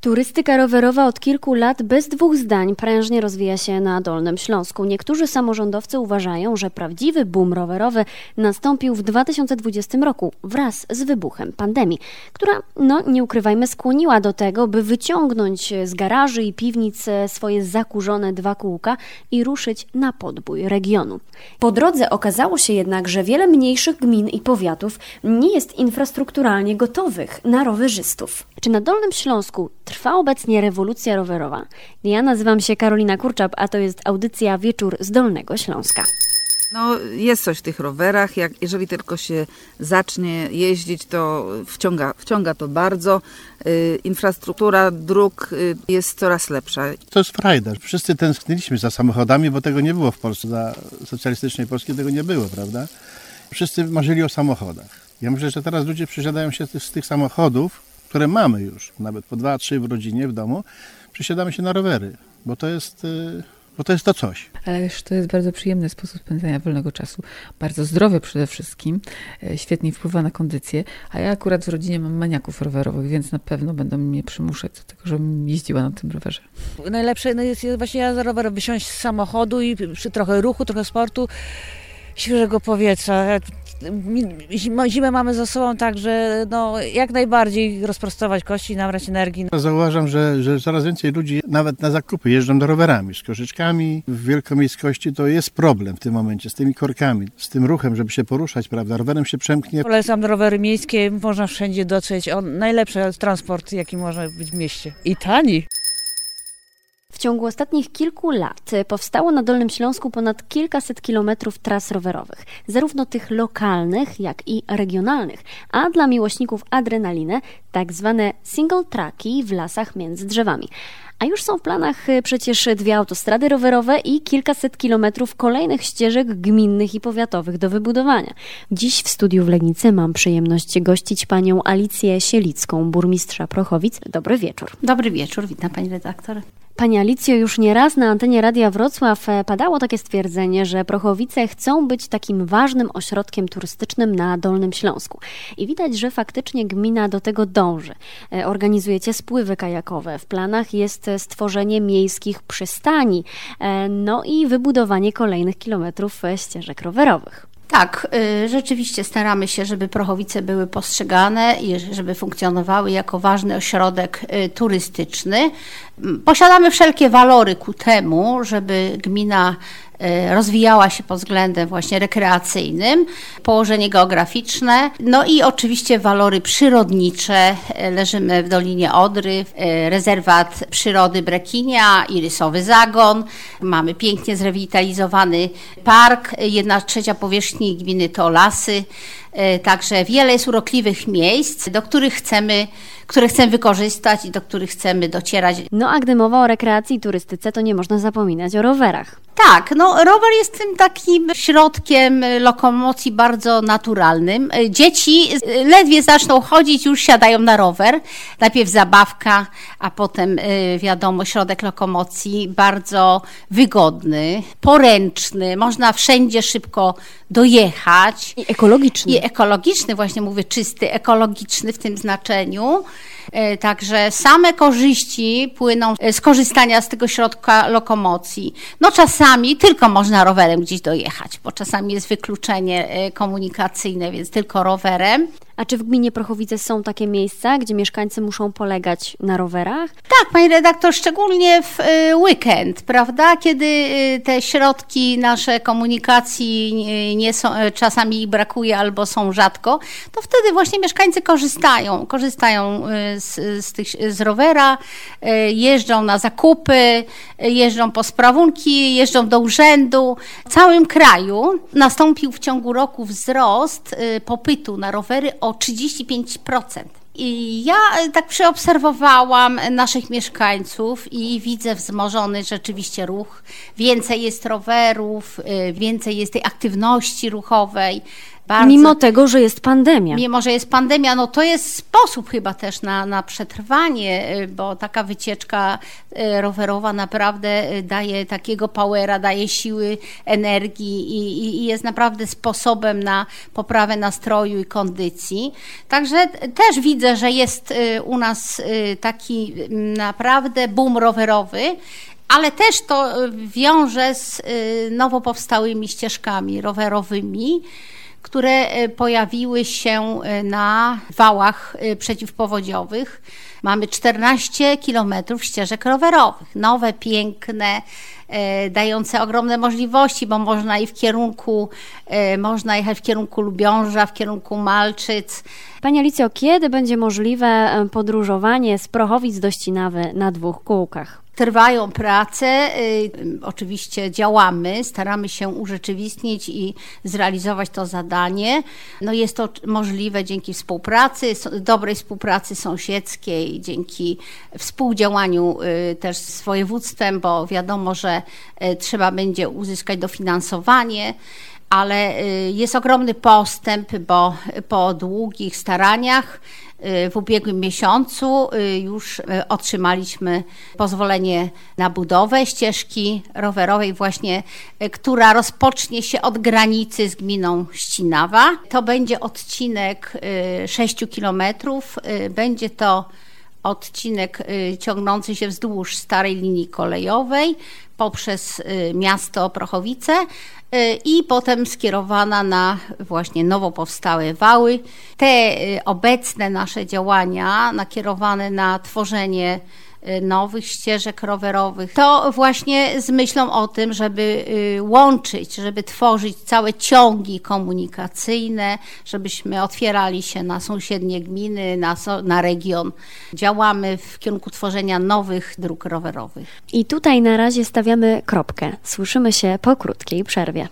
Turystyka rowerowa od kilku lat bez dwóch zdań prężnie rozwija się na Dolnym Śląsku. Niektórzy samorządowcy uważają, że prawdziwy boom rowerowy nastąpił w 2020 roku wraz z wybuchem pandemii, która, no nie ukrywajmy, skłoniła do tego, by wyciągnąć z garaży i piwnic swoje zakurzone dwa kółka i ruszyć na podbój regionu. Po drodze okazało się jednak, że wiele mniejszych gmin i powiatów nie jest infrastrukturalnie gotowych na rowerzystów. Czy na Dolnym Śląsku trwa obecnie rewolucja rowerowa? Ja nazywam się Karolina Kurczap, a to jest audycja Wieczór z Dolnego Śląska. No, jest coś w tych rowerach. Jak, jeżeli tylko się zacznie jeździć, to wciąga, wciąga to bardzo. Y, infrastruktura dróg y, jest coraz lepsza. To jest frajda. Wszyscy tęskniliśmy za samochodami, bo tego nie było w Polsce. Za socjalistycznej Polski tego nie było, prawda? Wszyscy marzyli o samochodach. Ja myślę, że teraz ludzie przysiadają się z tych samochodów, które mamy już, nawet po dwa, trzy w rodzinie, w domu, przesiadamy się na rowery, bo to jest, y, bo to, jest to coś. Ależ to jest bardzo przyjemny sposób spędzania wolnego czasu. Bardzo zdrowy przede wszystkim, e, świetnie wpływa na kondycję, a ja akurat w rodzinie mam maniaków rowerowych, więc na pewno będą mnie przymuszać do tego, żebym jeździła na tym rowerze. Najlepsze no jest właśnie ja za rowerem wysiąść z samochodu i przy trochę ruchu, trochę sportu, świeżego powietrza zimę mamy za sobą, także no, jak najbardziej rozprostować kości, nabrać energii. Zauważam, że, że coraz więcej ludzi nawet na zakupy jeżdżą do rowerami, z korzyczkami. W wielkomiejskości to jest problem w tym momencie, z tymi korkami, z tym ruchem, żeby się poruszać, prawda? Rowerem się przemknie. Polecam rowery miejskie, można wszędzie dotrzeć. On, najlepszy transport, jaki może być w mieście. I tani. W ciągu ostatnich kilku lat powstało na Dolnym Śląsku ponad kilkaset kilometrów tras rowerowych, zarówno tych lokalnych, jak i regionalnych, a dla miłośników adrenaliny tak zwane single tracki w lasach między drzewami. A już są w planach y, przecież dwie autostrady rowerowe i kilkaset kilometrów kolejnych ścieżek gminnych i powiatowych do wybudowania. Dziś w studiu w Legnicy mam przyjemność gościć panią Alicję Sielicką, burmistrza Prochowic. Dobry wieczór. Dobry wieczór, witam pani redaktor. Pani Alicjo, już nieraz na antenie Radia Wrocław e, padało takie stwierdzenie, że Prochowice chcą być takim ważnym ośrodkiem turystycznym na Dolnym Śląsku. I widać, że faktycznie gmina do tego dąży. E, organizujecie spływy kajakowe. W planach jest stworzenie miejskich przystani, e, no i wybudowanie kolejnych kilometrów ścieżek rowerowych. Tak, rzeczywiście staramy się, żeby Prochowice były postrzegane i żeby funkcjonowały jako ważny ośrodek turystyczny. Posiadamy wszelkie walory ku temu, żeby gmina E, rozwijała się pod względem właśnie rekreacyjnym, położenie geograficzne, no i oczywiście walory przyrodnicze. E, leżymy w Dolinie Odry, e, rezerwat przyrody Brekinia, Irysowy Zagon. Mamy pięknie zrewitalizowany park, jedna trzecia powierzchni gminy to lasy, także wiele jest urokliwych miejsc, do których chcemy które chcemy wykorzystać i do których chcemy docierać. No a gdy mowa o rekreacji i turystyce, to nie można zapominać o rowerach. Tak, no rower jest tym takim środkiem lokomocji bardzo naturalnym. Dzieci ledwie zaczną chodzić, już siadają na rower. Najpierw zabawka, a potem wiadomo, środek lokomocji bardzo wygodny, poręczny, można wszędzie szybko dojechać. I ekologiczny. I ekologiczny, właśnie mówię, czysty, ekologiczny w tym znaczeniu. E, także same korzyści płyną z korzystania z tego środka lokomocji. No czasami tylko można rowerem gdzieś dojechać, bo czasami jest wykluczenie e, komunikacyjne, więc tylko rowerem. A czy w gminie Prochowice są takie miejsca, gdzie mieszkańcy muszą polegać na rowerach? Tak, pani redaktor, szczególnie w y, weekend, prawda? Kiedy y, te środki nasze komunikacji nie są, y, czasami brakuje albo są rzadko, to wtedy właśnie mieszkańcy korzystają. Korzystają z, z, tych, z rowera, jeżdżą na zakupy, jeżdżą po sprawunki, jeżdżą do urzędu. W całym kraju nastąpił w ciągu roku wzrost popytu na rowery o 35%. I ja e, tak przeobserwowałam naszych mieszkańców i widzę wzmożony rzeczywiście ruch. Więcej jest rowerów, e, więcej jest tej aktywności ruchowej. Bardzo. Mimo tego, że jest pandemia. Mimo, że jest pandemia, no to jest sposób chyba też na, na przetrwanie, y, bo taka wycieczka y, rowerowa naprawdę y, daje takiego powera, daje siły, energii i, i, i jest naprawdę sposobem na poprawę nastroju i kondycji. Także też widzę, że jest u nas taki naprawdę boom rowerowy ale też to wiąże z nowo powstałymi ścieżkami rowerowymi które e, pojawiły się e, na wałach e, przeciwpowodziowych. Mamy 14 kilometrów ścieżek rowerowych, nowe, piękne, dające ogromne możliwości, bo można i w kierunku, można jechać w kierunku Lubiąża, w kierunku Malczyc. Pani Alicjo, kiedy będzie możliwe podróżowanie z Prochowic do Ścinawy na dwóch kółkach? Trwają prace, y, oczywiście działamy, staramy się urzeczywistnić i zrealizować to zadanie. No jest to możliwe dzięki współpracy, dobrej współpracy sąsiedzkiej, dzięki współdziałaniu y, też z województwem, bo wiadomo, że y, trzeba będzie uzyskać dofinansowanie ale jest ogromny postęp, bo po długich staraniach w ubiegłym miesiącu y, już y, otrzymaliśmy pozwolenie na budowę ścieżki rowerowej właśnie, y, która rozpocznie się od granicy z gminą Ścinawa. To będzie odcinek 6 kilometrów. Będzie to odcinek ciągnący się wzdłuż starej linii kolejowej poprzez miasto Prochowice Y, i potem skierowana na właśnie nowo powstałe wały. Te y, obecne nasze działania nakierowane na tworzenie y, nowych ścieżek rowerowych. To właśnie z myślą o tym, żeby łączyć, żeby tworzyć całe ciągi komunikacyjne, żebyśmy otwierali się na sąsiednie gminy, na, na region. Działamy w kierunku tworzenia nowych dróg rowerowych. I tutaj na razie stawiamy kropkę. Słyszymy się po krótkiej przerwie.